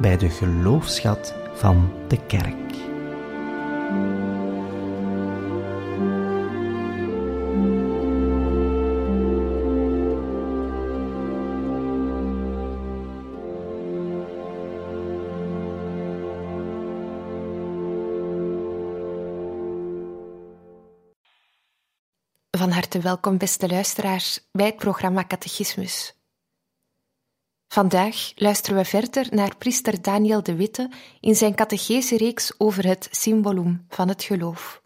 bij de geloofschat van de kerk. Van harte welkom, beste luisteraars, bij het programma Catechismus. Vandaag luisteren we verder naar priester Daniel de Witte in zijn catechese-reeks over het symbolum van het geloof.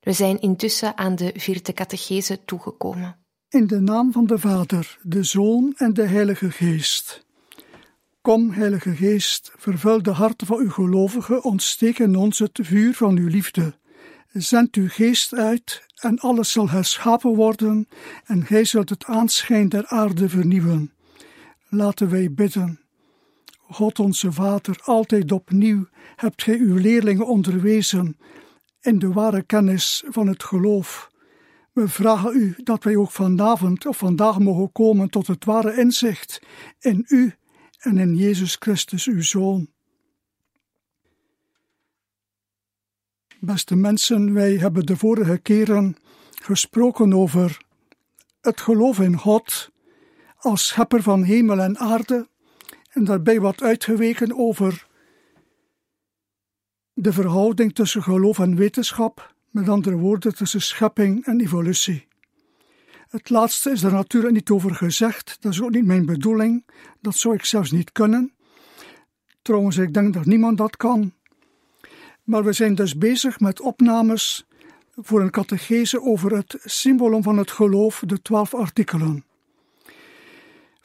We zijn intussen aan de vierde catechese toegekomen. In de naam van de Vader, de Zoon en de Heilige Geest. Kom, Heilige Geest, vervul de harten van uw gelovigen, ontsteek in ons het vuur van uw liefde. Zend uw geest uit en alles zal herschapen worden en gij zult het aanschijn der aarde vernieuwen. Laten wij bidden. God onze Vader, altijd opnieuw hebt gij uw leerlingen onderwezen in de ware kennis van het geloof. We vragen u dat wij ook vanavond of vandaag mogen komen tot het ware inzicht in u en in Jezus Christus, uw Zoon. Beste mensen, wij hebben de vorige keren gesproken over het geloof in God als schepper van hemel en aarde en daarbij wat uitgeweken over de verhouding tussen geloof en wetenschap, met andere woorden tussen schepping en evolutie. Het laatste is er natuurlijk niet over gezegd, dat is ook niet mijn bedoeling, dat zou ik zelfs niet kunnen. Trouwens, ik denk dat niemand dat kan. Maar we zijn dus bezig met opnames voor een catechese over het symbolum van het geloof, de twaalf artikelen.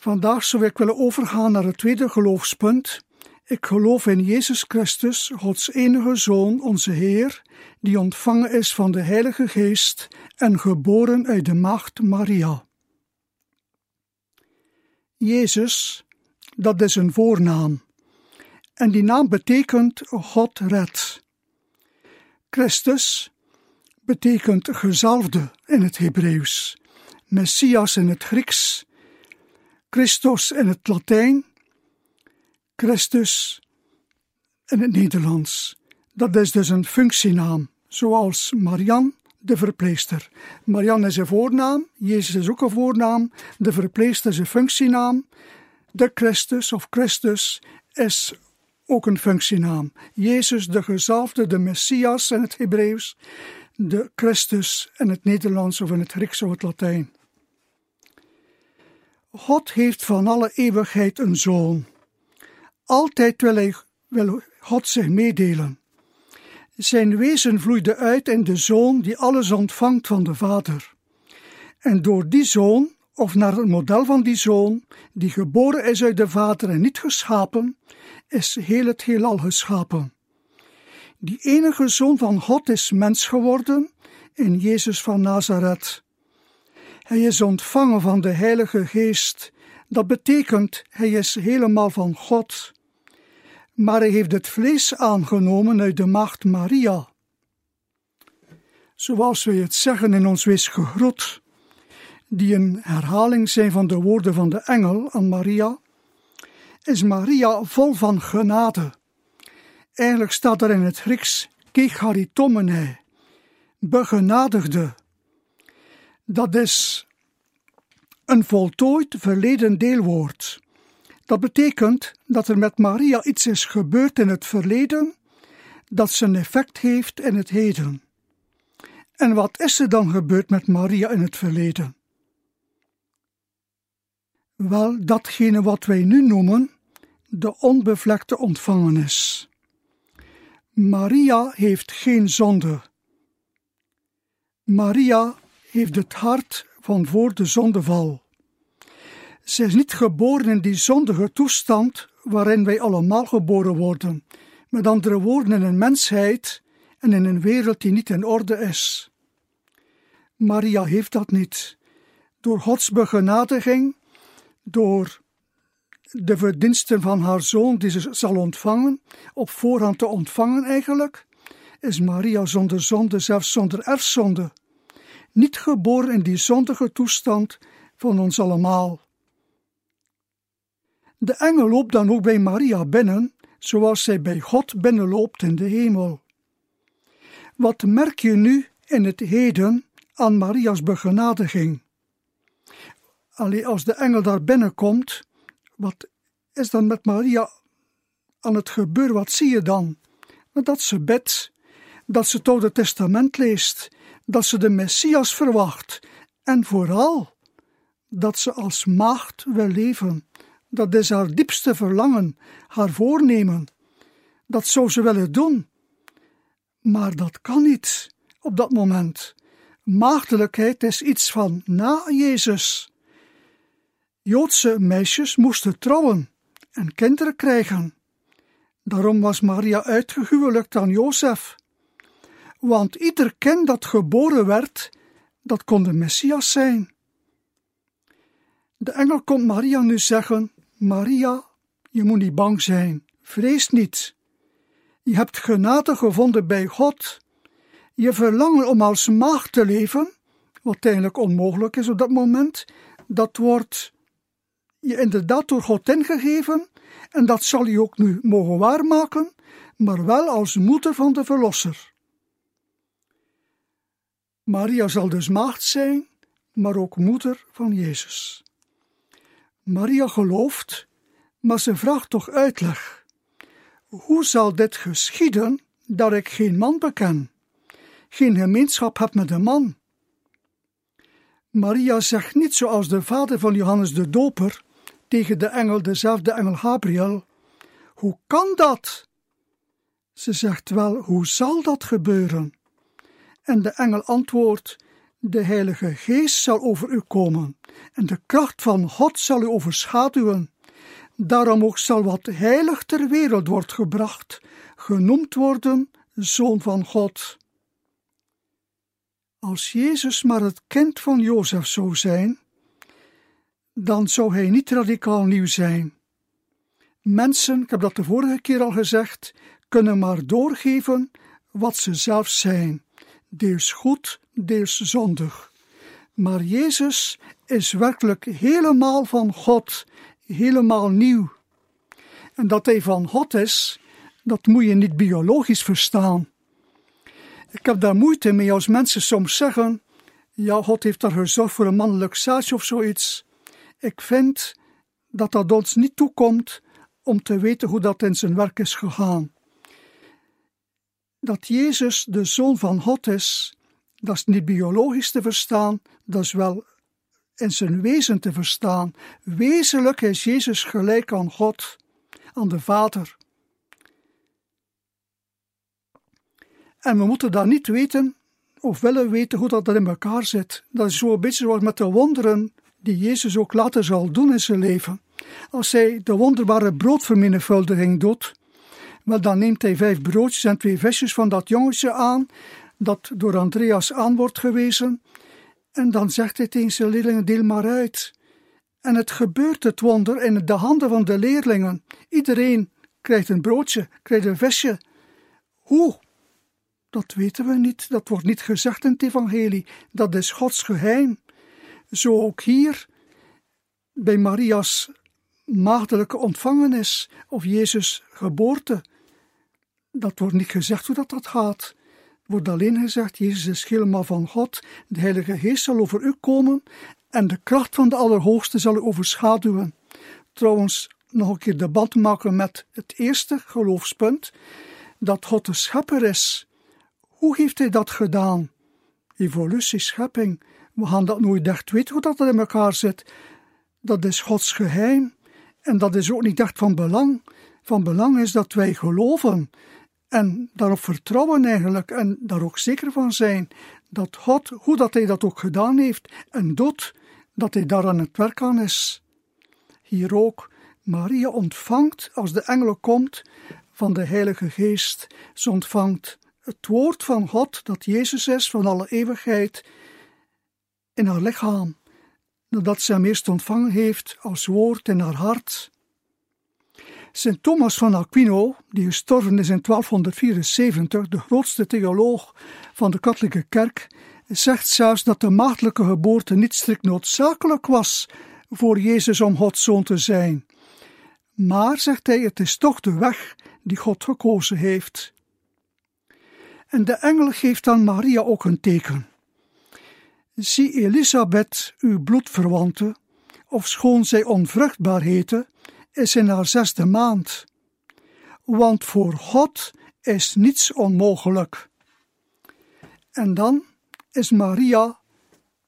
Vandaag zou ik willen overgaan naar het tweede geloofspunt. Ik geloof in Jezus Christus, Gods enige Zoon, onze Heer, die ontvangen is van de Heilige Geest en geboren uit de maagd Maria. Jezus, dat is een voornaam. En die naam betekent God redt. Christus betekent gezalfde in het Hebreeuws, Messias in het Grieks, Christus in het Latijn, Christus in het Nederlands. Dat is dus een functienaam, zoals Marian, de verpleegster. Marian is een voornaam, Jezus is ook een voornaam, de verpleegster is een functienaam, de Christus of Christus is ook een functienaam. Jezus, de gezalfde, de Messias in het Hebreeuws, de Christus in het Nederlands of in het Grieks of het Latijn. God heeft van alle eeuwigheid een zoon. Altijd wil, wil God zich meedelen. Zijn wezen vloeide uit in de zoon die alles ontvangt van de Vader. En door die zoon, of naar het model van die zoon, die geboren is uit de Vader en niet geschapen, is heel het heelal geschapen. Die enige zoon van God is mens geworden in Jezus van Nazareth. Hij is ontvangen van de Heilige Geest. Dat betekent, hij is helemaal van God. Maar hij heeft het vlees aangenomen uit de macht Maria. Zoals wij het zeggen in ons wees gegroet, die een herhaling zijn van de woorden van de engel aan Maria, is Maria vol van genade. Eigenlijk staat er in het Grieks kecharitomene, begenadigde. Dat is een voltooid verleden deelwoord. Dat betekent dat er met Maria iets is gebeurd in het verleden dat zijn effect heeft in het heden. En wat is er dan gebeurd met Maria in het verleden? Wel, datgene wat wij nu noemen de onbevlekte ontvangenis. Maria heeft geen zonde. Maria heeft het hart van voor de zondeval. Ze is niet geboren in die zondige toestand waarin wij allemaal geboren worden, met andere woorden in een mensheid en in een wereld die niet in orde is. Maria heeft dat niet. Door Gods begenadiging, door de verdiensten van haar zoon die ze zal ontvangen, op voorhand te ontvangen eigenlijk, is Maria zonder zonde, zelfs zonder erfzonde, niet geboren in die zondige toestand van ons allemaal. De engel loopt dan ook bij Maria binnen, zoals zij bij God binnenloopt in de hemel. Wat merk je nu in het heden aan Maria's begenadiging? Alleen als de engel daar binnenkomt, wat is dan met Maria aan het gebeuren? Wat zie je dan? Dat ze bidt, dat ze het Oude Testament leest, dat ze de Messias verwacht en vooral dat ze als maagd wil leven. Dat is haar diepste verlangen, haar voornemen. Dat zou ze willen doen. Maar dat kan niet op dat moment. Maagdelijkheid is iets van na Jezus. Joodse meisjes moesten trouwen en kinderen krijgen. Daarom was Maria uitgehuwelijkt aan Jozef. Want ieder kind dat geboren werd, dat kon de Messias zijn. De engel komt Maria nu zeggen: Maria, je moet niet bang zijn, vrees niet. Je hebt genade gevonden bij God. Je verlangen om als maagd te leven, wat eigenlijk onmogelijk is op dat moment, dat wordt je inderdaad door God ingegeven en dat zal je ook nu mogen waarmaken, maar wel als moeder van de Verlosser. Maria zal dus maagd zijn, maar ook moeder van Jezus. Maria gelooft, maar ze vraagt toch uitleg. Hoe zal dit geschieden dat ik geen man beken, geen gemeenschap heb met een man? Maria zegt niet zoals de vader van Johannes de Doper tegen de engel, dezelfde engel Gabriel: Hoe kan dat? Ze zegt wel: Hoe zal dat gebeuren? En de engel antwoordt: De Heilige Geest zal over u komen, en de kracht van God zal u overschaduwen. Daarom ook zal wat heilig ter wereld wordt gebracht, genoemd worden Zoon van God. Als Jezus maar het kind van Jozef zou zijn, dan zou hij niet radicaal nieuw zijn. Mensen, ik heb dat de vorige keer al gezegd, kunnen maar doorgeven wat ze zelf zijn, deels goed, deels zondig. Maar Jezus is werkelijk helemaal van God, helemaal nieuw. En dat hij van God is, dat moet je niet biologisch verstaan. Ik heb daar moeite mee als mensen soms zeggen: Ja, God heeft daar gezorgd voor een mannelijk zaadje of zoiets. Ik vind dat dat ons niet toekomt om te weten hoe dat in zijn werk is gegaan. Dat Jezus de Zoon van God is, dat is niet biologisch te verstaan, dat is wel in zijn wezen te verstaan. Wezenlijk is Jezus gelijk aan God, aan de Vader. En we moeten dan niet weten of willen weten hoe dat in elkaar zit. Dat is zo beetje zoals met de wonderen die Jezus ook later zal doen in zijn leven. Als hij de wonderbare broodvermenigvuldiging doet, wel dan neemt hij vijf broodjes en twee visjes van dat jongetje aan, dat door Andreas aan wordt gewezen, en dan zegt hij tegen zijn leerlingen, deel maar uit. En het gebeurt het wonder in de handen van de leerlingen. Iedereen krijgt een broodje, krijgt een visje. Hoe? Dat weten we niet, dat wordt niet gezegd in het evangelie. Dat is Gods geheim. Zo ook hier bij Maria's maagdelijke ontvangenis of Jezus' geboorte. Dat wordt niet gezegd hoe dat, dat gaat. wordt alleen gezegd: Jezus is helemaal van God, de Heilige Geest zal over u komen en de kracht van de Allerhoogste zal u overschaduwen. Trouwens, nog een keer debat maken met het eerste geloofspunt: dat God de schepper is. Hoe heeft hij dat gedaan? Evolutie, schepping. We gaan dat nooit echt weten hoe dat in elkaar zit. Dat is Gods geheim. En dat is ook niet echt van belang. Van belang is dat wij geloven en daarop vertrouwen eigenlijk en daar ook zeker van zijn dat God, hoe dat hij dat ook gedaan heeft en doet, dat hij daar aan het werk aan is. Hier ook, Maria ontvangt, als de engel komt, van de Heilige Geest. Ze ontvangt het woord van God, dat Jezus is van alle eeuwigheid, in haar lichaam, nadat ze hem eerst ontvangen heeft als woord in haar hart. Sint Thomas van Aquino, die gestorven is in 1274, de grootste theoloog van de katholieke kerk, zegt zelfs dat de maagdelijke geboorte niet strikt noodzakelijk was voor Jezus om Gods zoon te zijn. Maar, zegt hij, het is toch de weg die God gekozen heeft. En de engel geeft aan Maria ook een teken. Zie Elisabeth, uw bloedverwante, of schoon zij onvruchtbaar heette, is in haar zesde maand. Want voor God is niets onmogelijk. En dan is Maria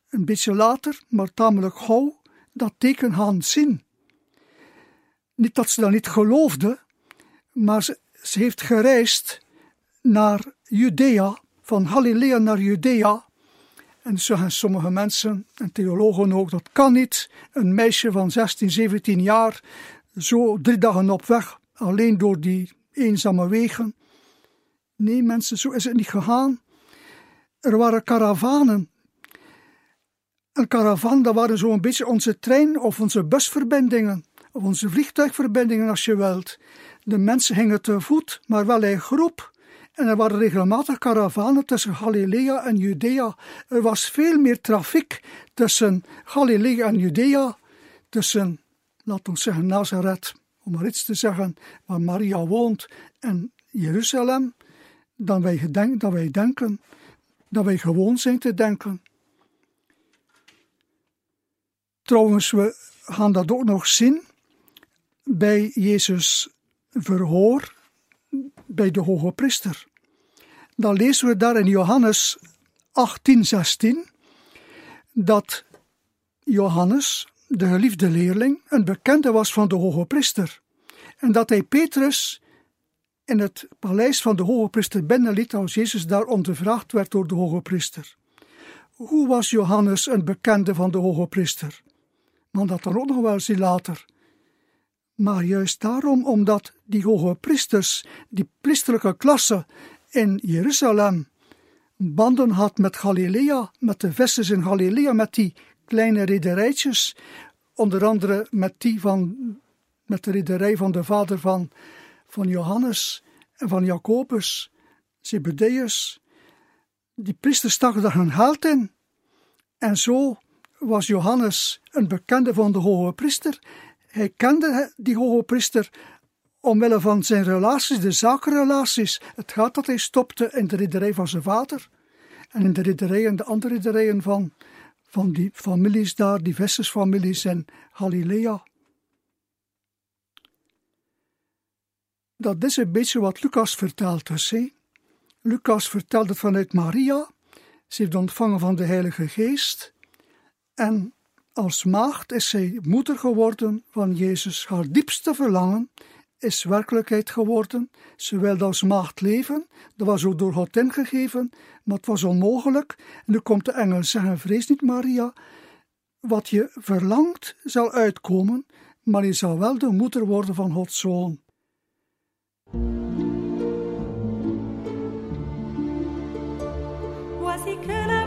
een beetje later, maar tamelijk gauw, dat teken gaan zien. Niet dat ze dat niet geloofde, maar ze, heeft gereisd naar Judea, van Galilea naar Judea. En zeggen sommige mensen, en theologen ook, dat kan niet. Een meisje van 16, 17 jaar, zo drie dagen op weg, alleen door die eenzame wegen. Nee, mensen, zo is het niet gegaan. Er waren karavanen. Een caravan, dat waren zo'n beetje onze trein- of onze busverbindingen, of onze vliegtuigverbindingen als je wilt. De mensen gingen te voet, maar wel in groep. En er waren regelmatig karavanen tussen Galilea en Judea. Er was veel meer trafiek tussen Galilea en Judea, tussen, laten we zeggen, Nazareth, om maar iets te zeggen, waar Maria woont, en Jeruzalem, dan wij, gedenk, dan wij denken, dat wij gewoon zijn te denken. Trouwens, we gaan dat ook nog zien bij Jezus verhoor bij de hoge priester. Dan lezen we daar in Johannes 18, 16 dat Johannes, de geliefde leerling, een bekende was van de hoge priester. En dat hij Petrus in het paleis van de hoge priester binnenliet als Jezus daar ondervraagd werd door de hoge priester. Hoe was Johannes een bekende van de hoge priester? Maar dat dan ook nog wel later. Maar juist daarom, omdat die hoge priesters, die priesterlijke klasse in Jeruzalem, banden had met Galilea, met de vesters in Galilea, met die kleine rederijtjes, onder andere met die van, met de rederij van de vader van, van Johannes en van Jacobus, Zebedeus. Die priesters staken daar hun geld in. En zo was Johannes een bekende van de hoge priester hij kende die hoge priester omwille van zijn relaties, de zakenrelaties. Het gaat dat hij stopte in de ridderij van zijn vader en in de ridderijen, de andere ridderijen van, van die families daar, die vissersfamilies in Galilea. Dat is een beetje wat Lucas vertelt dus. Lucas vertelt het vanuit Maria. Ze heeft ontvangen van de Heilige Geest. En als maagd is zij moeder geworden van Jezus. Haar diepste verlangen is werkelijkheid geworden. Ze wilde als maagd leven. Dat was ook door God ingegeven, maar het was onmogelijk. En nu komt de engel zeggen: Vrees niet, Maria. Wat je verlangt zal uitkomen, maar je zal wel de moeder worden van Gods zoon. Voici que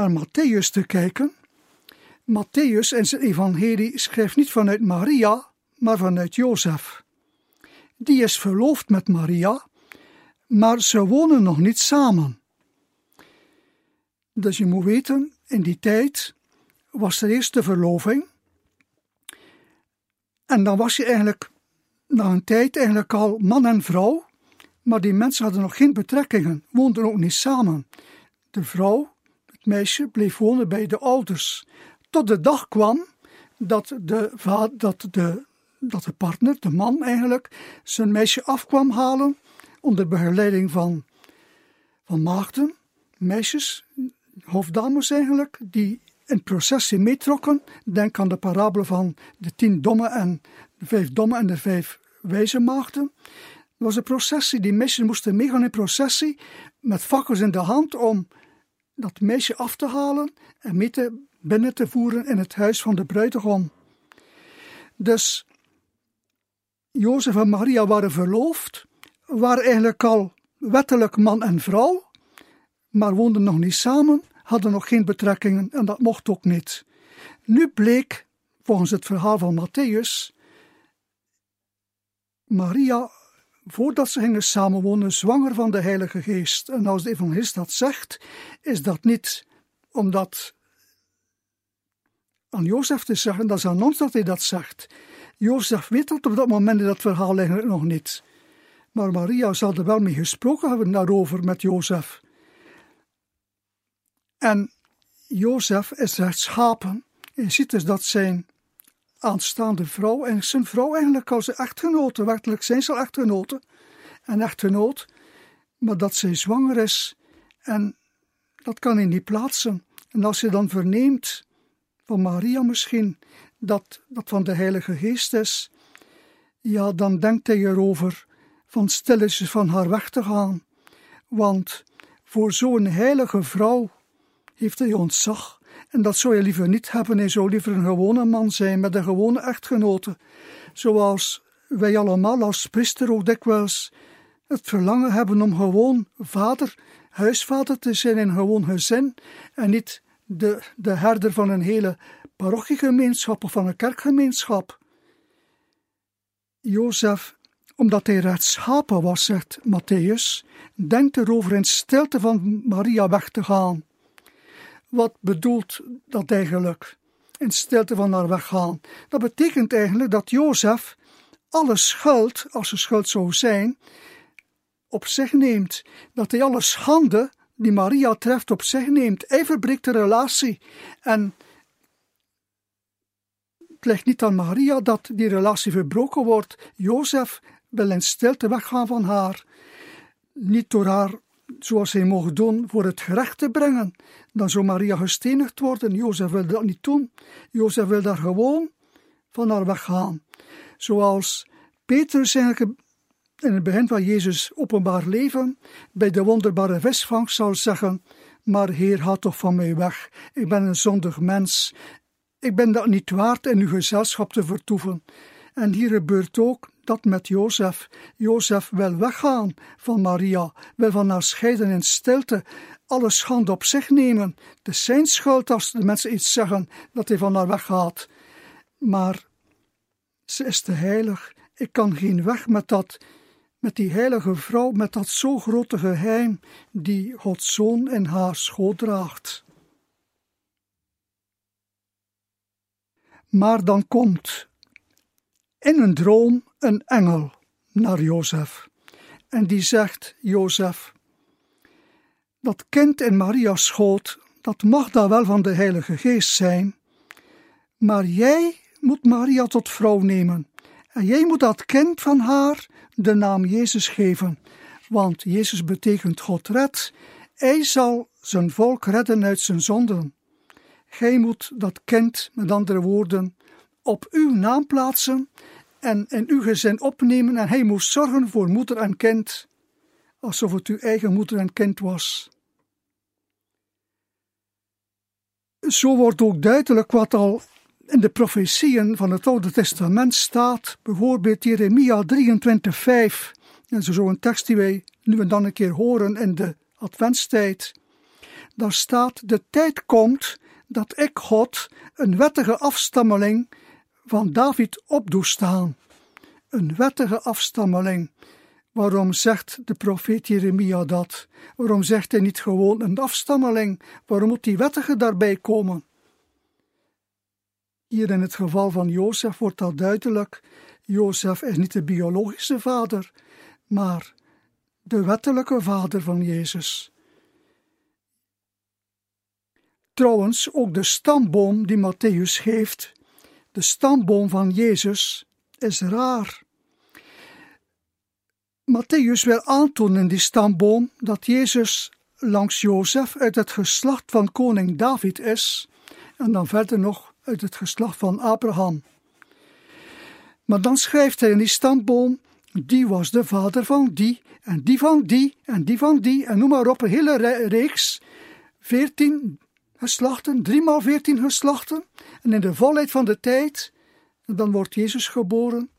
naar Matthäus te kijken. Matthäus in zijn evangelie schrijft niet vanuit Maria, maar vanuit Jozef. Die is verloofd met Maria, maar ze wonen nog niet samen. Dus je moet weten, in die tijd was er eerst de verloving. En dan was je eigenlijk na een tijd eigenlijk al man en vrouw, maar die mensen hadden nog geen betrekkingen, woonden ook niet samen. De vrouw, het meisje, bleef wonen bij de ouders. Tot de dag kwam dat de, dat de, dat de partner, de man eigenlijk, zijn meisje afkwam halen onder begeleiding van, van maagden, meisjes, hoofddames eigenlijk, die in processie meetrokken. Denk aan de parabele van de tien domme en de vijf domme en de vijf wijze maagden. Het was een processie, die meisjes moesten meegaan in processie met fakkels in de hand om dat meisje af te halen en mee te, binnen te voeren in het huis van de bruidegom. Dus Jozef en Maria waren verloofd, waren eigenlijk al wettelijk man en vrouw, maar woonden nog niet samen, hadden nog geen betrekkingen en dat mocht ook niet. Nu bleek, volgens het verhaal van Matthäus, Maria, voordat ze gingen samenwonen, zwanger van de Heilige Geest. En als de evangelist dat zegt, is dat niet omdat aan Jozef te zeggen, dat is aan ons dat hij dat zegt. Jozef weet dat op dat moment in dat verhaal eigenlijk nog niet. Maar Maria zal er wel mee gesproken hebben daarover met Jozef. En Jozef is rechtschapen. Je ziet dus dat zijn aanstaande vrouw en zijn vrouw eigenlijk als echtgenote, werkelijk zijn ze al echtgenoten en echtgenoot, maar dat zij zwanger is en dat kan hij niet plaatsen. En als je dan verneemt van Maria misschien dat dat van de Heilige Geest is, ja, dan denkt hij erover van stilletjes van haar weg te gaan. Want voor zo'n heilige vrouw heeft hij ontzag. En dat zou je liever niet hebben. Hij zou liever een gewone man zijn met een gewone echtgenote. Zoals wij allemaal als priester ook dikwijls het verlangen hebben om gewoon vader, huisvader te zijn in gewoon gezin en niet de, de herder van een hele parochiegemeenschap of van een kerkgemeenschap. Jozef, omdat hij rechtschapen was, zegt Matthäus, denkt erover in stilte van Maria weg te gaan. Wat bedoelt dat eigenlijk? In stilte van haar weggaan. Dat betekent eigenlijk dat Jozef alle schuld, als er schuld zou zijn, op zich neemt. Dat hij alle schande die Maria treft op zich neemt. Hij verbreekt de relatie. En het ligt niet aan Maria dat die relatie verbroken wordt. Jozef wil in stilte weggaan van haar. Niet door haar zoals hij mocht doen, voor het gerecht te brengen. Dan zou Maria gestenigd worden. Jozef wil dat niet doen. Jozef wil daar gewoon van haar weggaan. Zoals Petrus eigenlijk in het begin van Jezus openbaar leven bij de wonderbare visvangst zal zeggen: Maar Heer, ga toch van mij weg. Ik ben een zondig mens. Ik ben dat niet waard in uw gezelschap te vertoeven. En hier gebeurt ook dat met Jozef. Jozef wil weggaan van Maria, wil van haar scheiden in stilte, alle schande op zich nemen. Het is zijn schuld als de mensen iets zeggen dat hij van haar weggaat. Maar ze is te heilig. Ik kan geen weg met dat, met die heilige vrouw, met dat zo grote geheim die Gods zoon in haar schoot draagt. Maar dan komt in een droom een engel naar Jozef. En die zegt: Jozef, dat kind in Maria's schoot, dat mag dan wel van de Heilige Geest zijn, maar jij moet Maria tot vrouw nemen. En jij moet dat kind van haar de naam Jezus geven, want Jezus betekent God red. Hij zal zijn volk redden uit zijn zonden. Gij moet dat kind, met andere woorden, op uw naam plaatsen en in uw gezin opnemen en hij moest zorgen voor moeder en kind, alsof het uw eigen moeder en kind was. Zo wordt ook duidelijk wat al in de profetieën van het Oude Testament staat, bijvoorbeeld Jeremia 23:5. Dat is zo tekst die wij nu en dan een keer horen in de adventstijd. daar staat: De tijd komt dat ik, God, een wettige afstammeling van David op doe staan. Een wettige afstammeling. Waarom zegt de profeet Jeremia dat? Waarom zegt hij niet gewoon een afstammeling? Waarom moet die wettige daarbij komen? Hier in het geval van Jozef wordt dat duidelijk. Jozef is niet de biologische vader, maar de wettelijke vader van Jezus. Trouwens, ook de stamboom die Matthäus geeft, de stamboom van Jezus, is raar. Matthäus wil aantonen in die stamboom dat Jezus langs Jozef uit het geslacht van koning David is en dan verder nog uit het geslacht van Abraham. Maar dan schrijft hij in die stamboom, die was de vader van die, en die van die, en die van die, en noem maar op, een hele reeks, veertien geslachten, driemaal veertien geslachten, en in de volheid van de tijd, dan wordt Jezus geboren,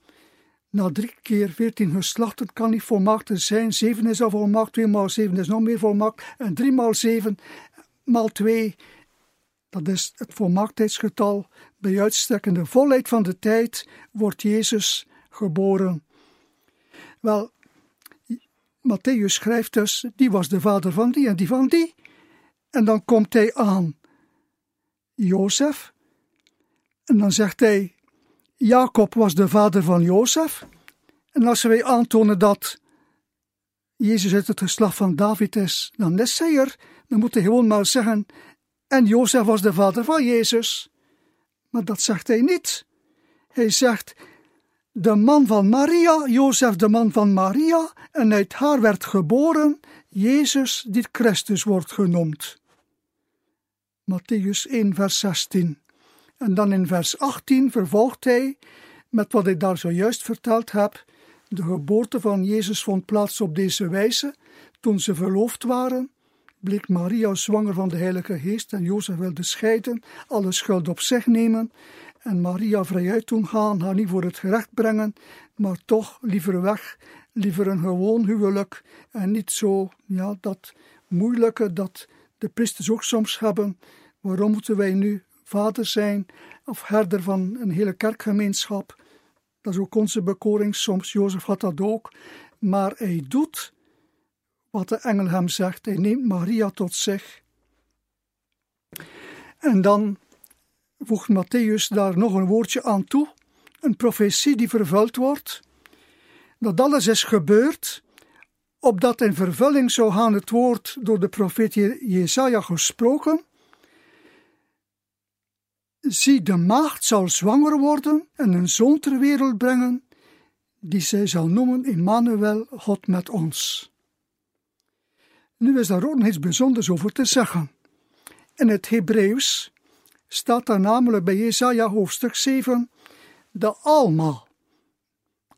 na drie keer veertien geslachten kan niet volmaakt zijn. Zeven is al volmaakt, twee maal zeven is nog meer volmaakt. En drie maal zeven maal twee, dat is het volmaaktheidsgetal. Bij uitstrekkende volheid van de tijd wordt Jezus geboren. Wel, Matthäus schrijft dus, die was de vader van die en die van die. En dan komt hij aan Jozef. En dan zegt hij, Jacob was de vader van Jozef. En als wij aantonen dat Jezus uit het geslacht van David is, dan is hij er. Dan moet hij gewoon maar zeggen, en Jozef was de vader van Jezus. Maar dat zegt hij niet. Hij zegt, de man van Maria, Jozef de man van Maria, en uit haar werd geboren Jezus die Christus wordt genoemd. Matthäus 1 vers 16. En dan in vers 18 vervolgt hij met wat ik daar zojuist verteld heb. De geboorte van Jezus vond plaats op deze wijze. Toen ze verloofd waren, bleek Maria zwanger van de Heilige Geest en Jozef wilde scheiden, alle schuld op zich nemen en Maria vrijuit doen gaan, haar niet voor het gerecht brengen, maar toch liever weg, liever een gewoon huwelijk en niet zo, ja, dat moeilijke dat de priesters ook soms hebben. Waarom moeten wij nu vader zijn of herder van een hele kerkgemeenschap. Dat is ook onze bekoring soms. Jozef had dat ook. Maar hij doet wat de engel hem zegt. Hij neemt Maria tot zich. En dan voegt Matthäus daar nog een woordje aan toe. Een profetie die vervuld wordt. Dat alles is gebeurd opdat in vervulling zou gaan het woord door de profeet Jesaja gesproken Zie, de maagd zal zwanger worden en een zoon ter wereld brengen, die zij zal noemen Immanuel, God met ons. Nu is daar ook nog iets bijzonders over te zeggen. In het Hebreeuws staat daar namelijk bij Jesaja hoofdstuk 7 de Alma.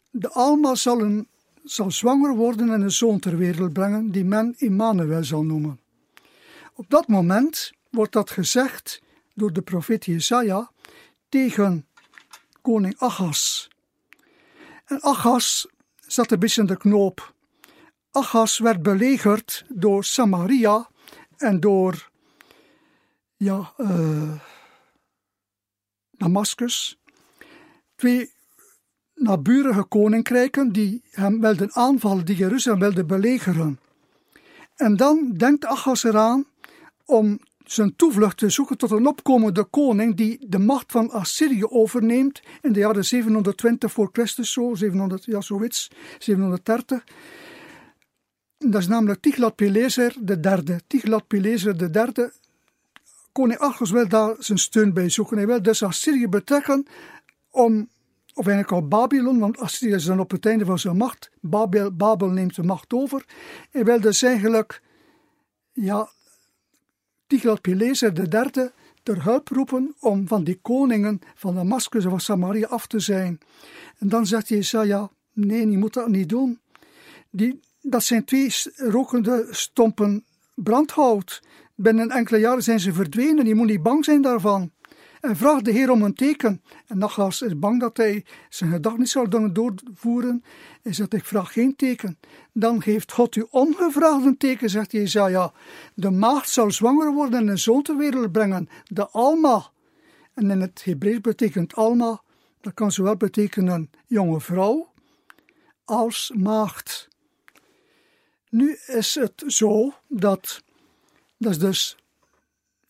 De Alma zal, een, zal zwanger worden en een zoon ter wereld brengen, die men Immanuel zal noemen. Op dat moment wordt dat gezegd door de profeet Jesaja tegen koning Achas. En Achas zat een beetje in de knoop. Achas werd belegerd door Samaria en door ja, uh, Damascus. Twee naburige koninkrijken die hem wilden aanvallen, die Jeruzalem wilden belegeren. En dan denkt Achas eraan om zijn toevlucht te zoeken tot een opkomende koning die de macht van Assyrië overneemt in de jaren 720 voor Christus, zo, 700, ja, zoiets, 730. Dat is namelijk Tiglat-Pileser derde. Tiglat-Pileser derde. Koning Achos wil daar zijn steun bij zoeken. Hij wil dus Assyrië betrekken om, of eigenlijk al Babylon, want Assyrië is dan op het einde van zijn macht. Babel, Babel neemt de macht over. Hij wil dus eigenlijk ja, Tiglat-Pileser III ter hulp roepen om van die koningen van Damascus van Samaria af te zijn. En dan zegt Jesaja, nee, je moet dat niet doen. Die, dat zijn twee rokende stompen brandhout. Binnen enkele jaren zijn ze verdwenen, je moet niet bang zijn daarvan. En vraagt de Heer om een teken. En Nachas is bang dat hij zijn gedachten niet zal kunnen doorvoeren. Hij zegt, ik vraag geen teken. Dan geeft God u ongevraagd een teken, zegt Jezaja. De maagd zal zwanger worden en een zoon ter wereld brengen, de Alma. En in het Hebreeuws betekent Alma, dat kan zowel betekenen jonge vrouw als maagd. Nu is het zo dat, dat is dus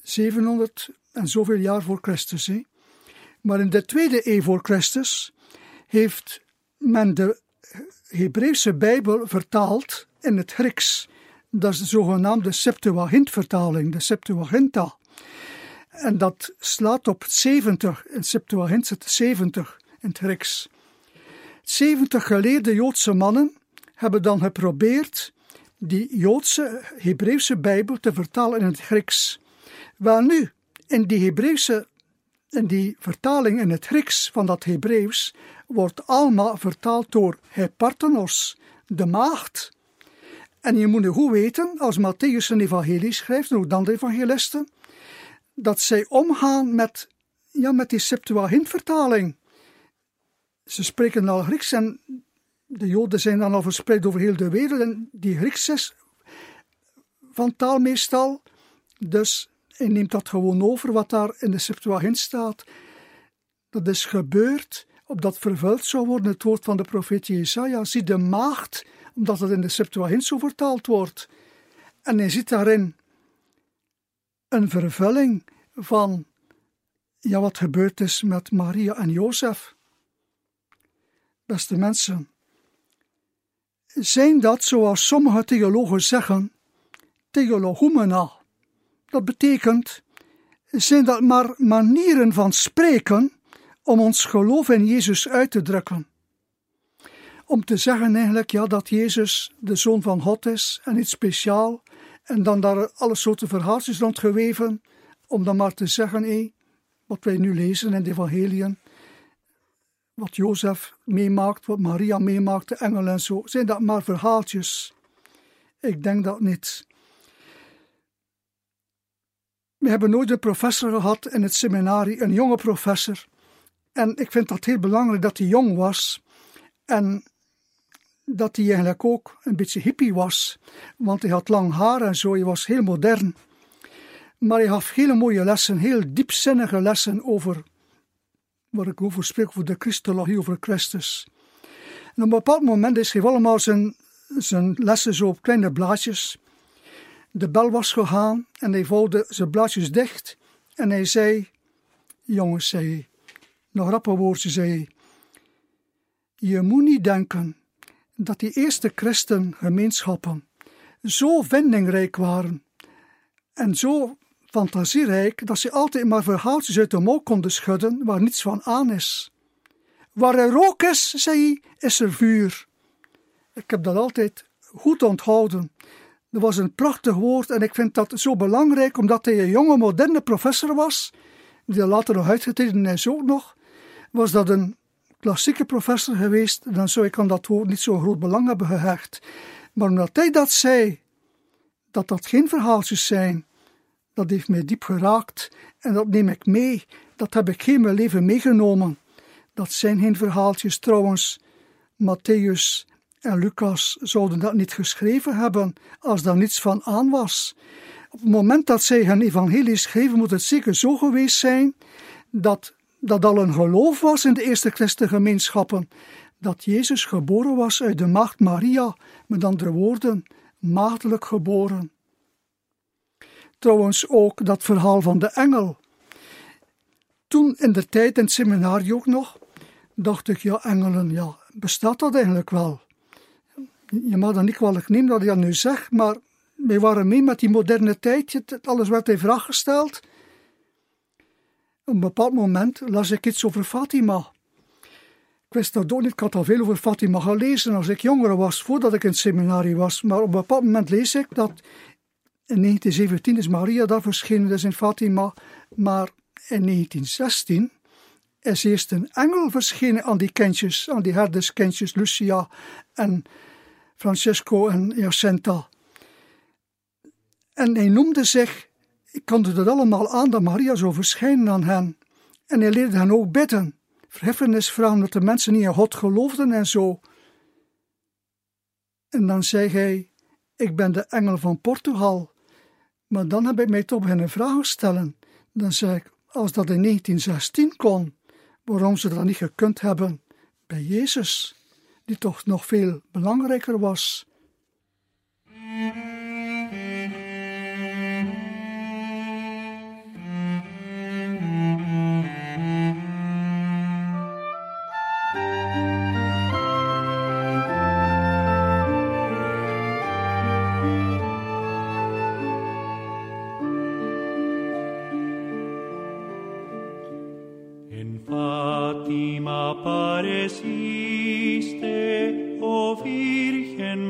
700 en zoveel jaar voor Christus. Hè? Maar in de tweede eeuw voor Christus heeft men de Hebreeuwse Bijbel vertaald in het Grieks. Dat is de zogenaamde Septuagint-vertaling, de Septuaginta. En dat slaat op 70, in Septuagint zit 70 in het Grieks. 70 geleerde Joodse mannen hebben dan geprobeerd die Joodse Hebreeuwse Bijbel te vertalen in het Grieks. Wel nu, in die Hebreeuwse, in die vertaling in het Grieks van dat Hebreeuws, wordt Alma vertaald door Hepartenos, de maagd. En je moet nu goed weten, als Matthäus een evangelie schrijft, en ook dan de evangelisten, dat zij omgaan met, ja, met die Septuagint-vertaling. Ze spreken al Grieks en de Joden zijn dan al verspreid over heel de wereld en die Grieks is van taal meestal. Dus hij neemt dat gewoon over wat daar in de Septuagint staat. Dat is gebeurd, opdat vervuld zou worden het woord van de profeet Jesaja. Zie de maagd, omdat het in de Septuagint zo vertaald wordt. En hij ziet daarin een vervulling van ja, wat gebeurd is met Maria en Jozef. Beste mensen, zijn dat, zoals sommige theologen zeggen, theologumena. Dat betekent, zijn dat maar manieren van spreken om ons geloof in Jezus uit te drukken. Om te zeggen eigenlijk ja, dat Jezus de Zoon van God is en iets speciaal, en dan daar alle soorten verhaaltjes rond geweven, om dan maar te zeggen, hé, wat wij nu lezen in de Evangeliën, wat Jozef meemaakt, wat Maria meemaakt, de engel en zo, zijn dat maar verhaaltjes? Ik denk dat niet. We hebben nooit een professor gehad in het seminarie, een jonge professor. En ik vind dat heel belangrijk dat hij jong was. En dat hij eigenlijk ook een beetje hippie was. Want hij had lang haar en zo, hij was heel modern. Maar hij gaf hele mooie lessen, heel diepzinnige lessen over waar ik over spreek, over de Christologie, over Christus. En op een bepaald moment is hij allemaal zijn, zijn lessen zo op kleine blaadjes. De bel was gegaan en hij vouwde zijn blaadjes dicht en hij zei, jongens, zei hij, nog rappe woordje, zei hij, je moet niet denken dat die eerste christengemeenschappen zo vindingrijk waren en zo fantasierijk dat ze altijd maar verhaaltjes uit de mouw konden schudden waar niets van aan is. Waar er rook is, zei hij, is er vuur. Ik heb dat altijd goed onthouden. Dat was een prachtig woord en ik vind dat zo belangrijk omdat hij een jonge moderne professor was, die later nog uitgetreden is ook nog. Was dat een klassieke professor geweest, dan zou ik aan dat woord niet zo groot belang hebben gehecht. Maar omdat hij dat zei, dat dat geen verhaaltjes zijn, dat heeft mij diep geraakt en dat neem ik mee. Dat heb ik geen mijn leven meegenomen. Dat zijn geen verhaaltjes trouwens. Matthäus en Lucas zouden dat niet geschreven hebben als daar niets van aan was. Op het moment dat zij hun evangelie schreven, moet het zeker zo geweest zijn dat dat al een geloof was in de eerste christengemeenschappen, dat Jezus geboren was uit de maagd Maria, met andere woorden, maagdelijk geboren. Trouwens ook dat verhaal van de engel. Toen in de tijd in het seminarie ook nog, dacht ik, ja, engelen, ja, bestaat dat eigenlijk wel? Je mag dan niet kwalijk nemen dat ik dat nu zeg, maar wij waren mee met die moderne tijd, alles werd in vraag gesteld. Op een bepaald moment las ik iets over Fatima. Ik wist dat ook niet, ik had al veel over Fatima gelezen als ik jonger was, voordat ik in het seminarie was. Maar op een bepaald moment lees ik dat in 1917 is Maria daar verschenen, dus in Fatima. Maar in 1916 is eerst een engel verschenen aan die kindjes, aan die herderskindjes, Lucia en Francesco en Jacinta. En hij noemde zich, ik konde het allemaal aan dat Maria zou verschijnen aan hen. En hij leerde hen ook bidden. Verheffenis vragen dat de mensen niet in God geloofden en zo. En dan zei hij: Ik ben de engel van Portugal. Maar dan heb ik mij toch beginnen vragen stellen. Dan zei ik: Als dat in 1916 kon, waarom ze dat niet gekund hebben bij Jezus, die toch nog veel belangrijker was.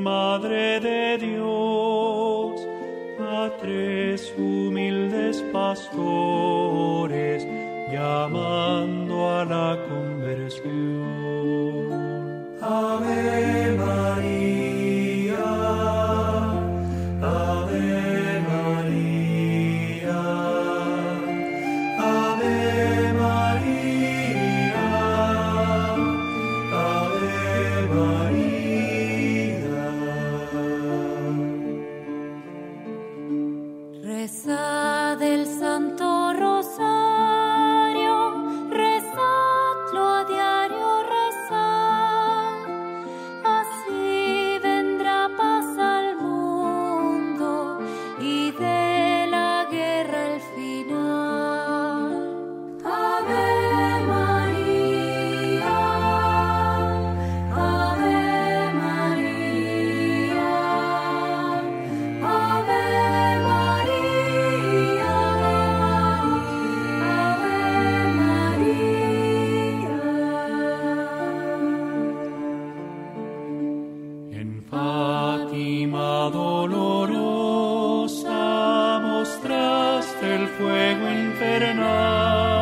Madre de Dios, a tres humildes pastores, llamando a la conversión. Fátima dolorosa mostraste el fuego infernal,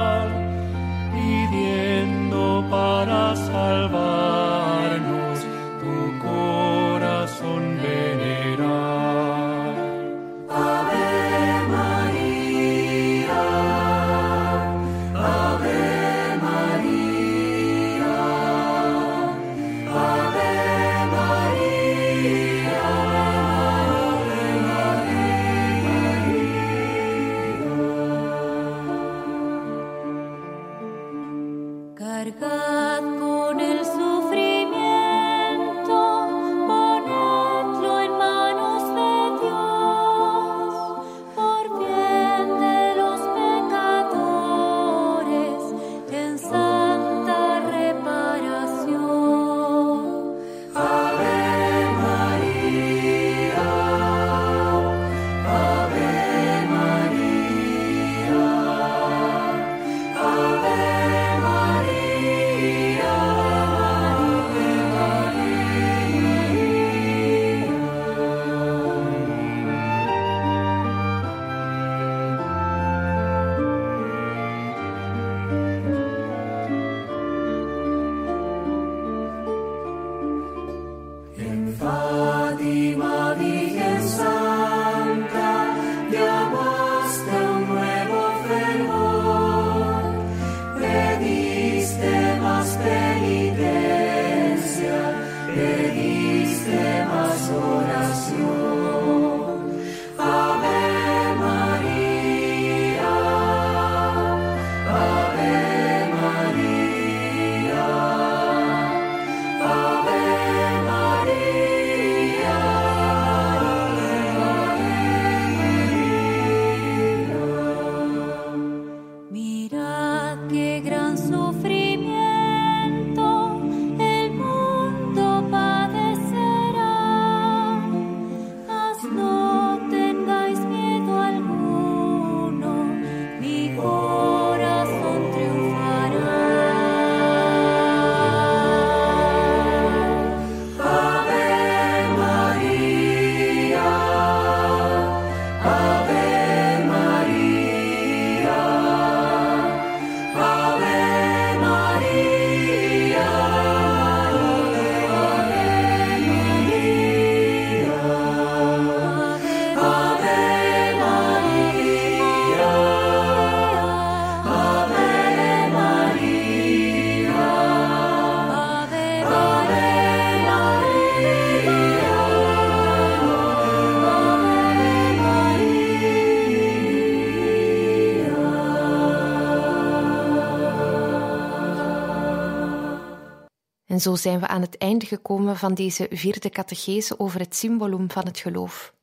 En zo zijn we aan het einde gekomen van deze vierde catechese over het symbolum van het geloof.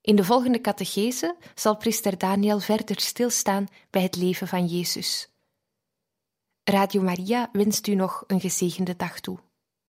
In de volgende catechese zal priester Daniel verder stilstaan bij het leven van Jezus. Radio Maria wenst u nog een gezegende dag toe.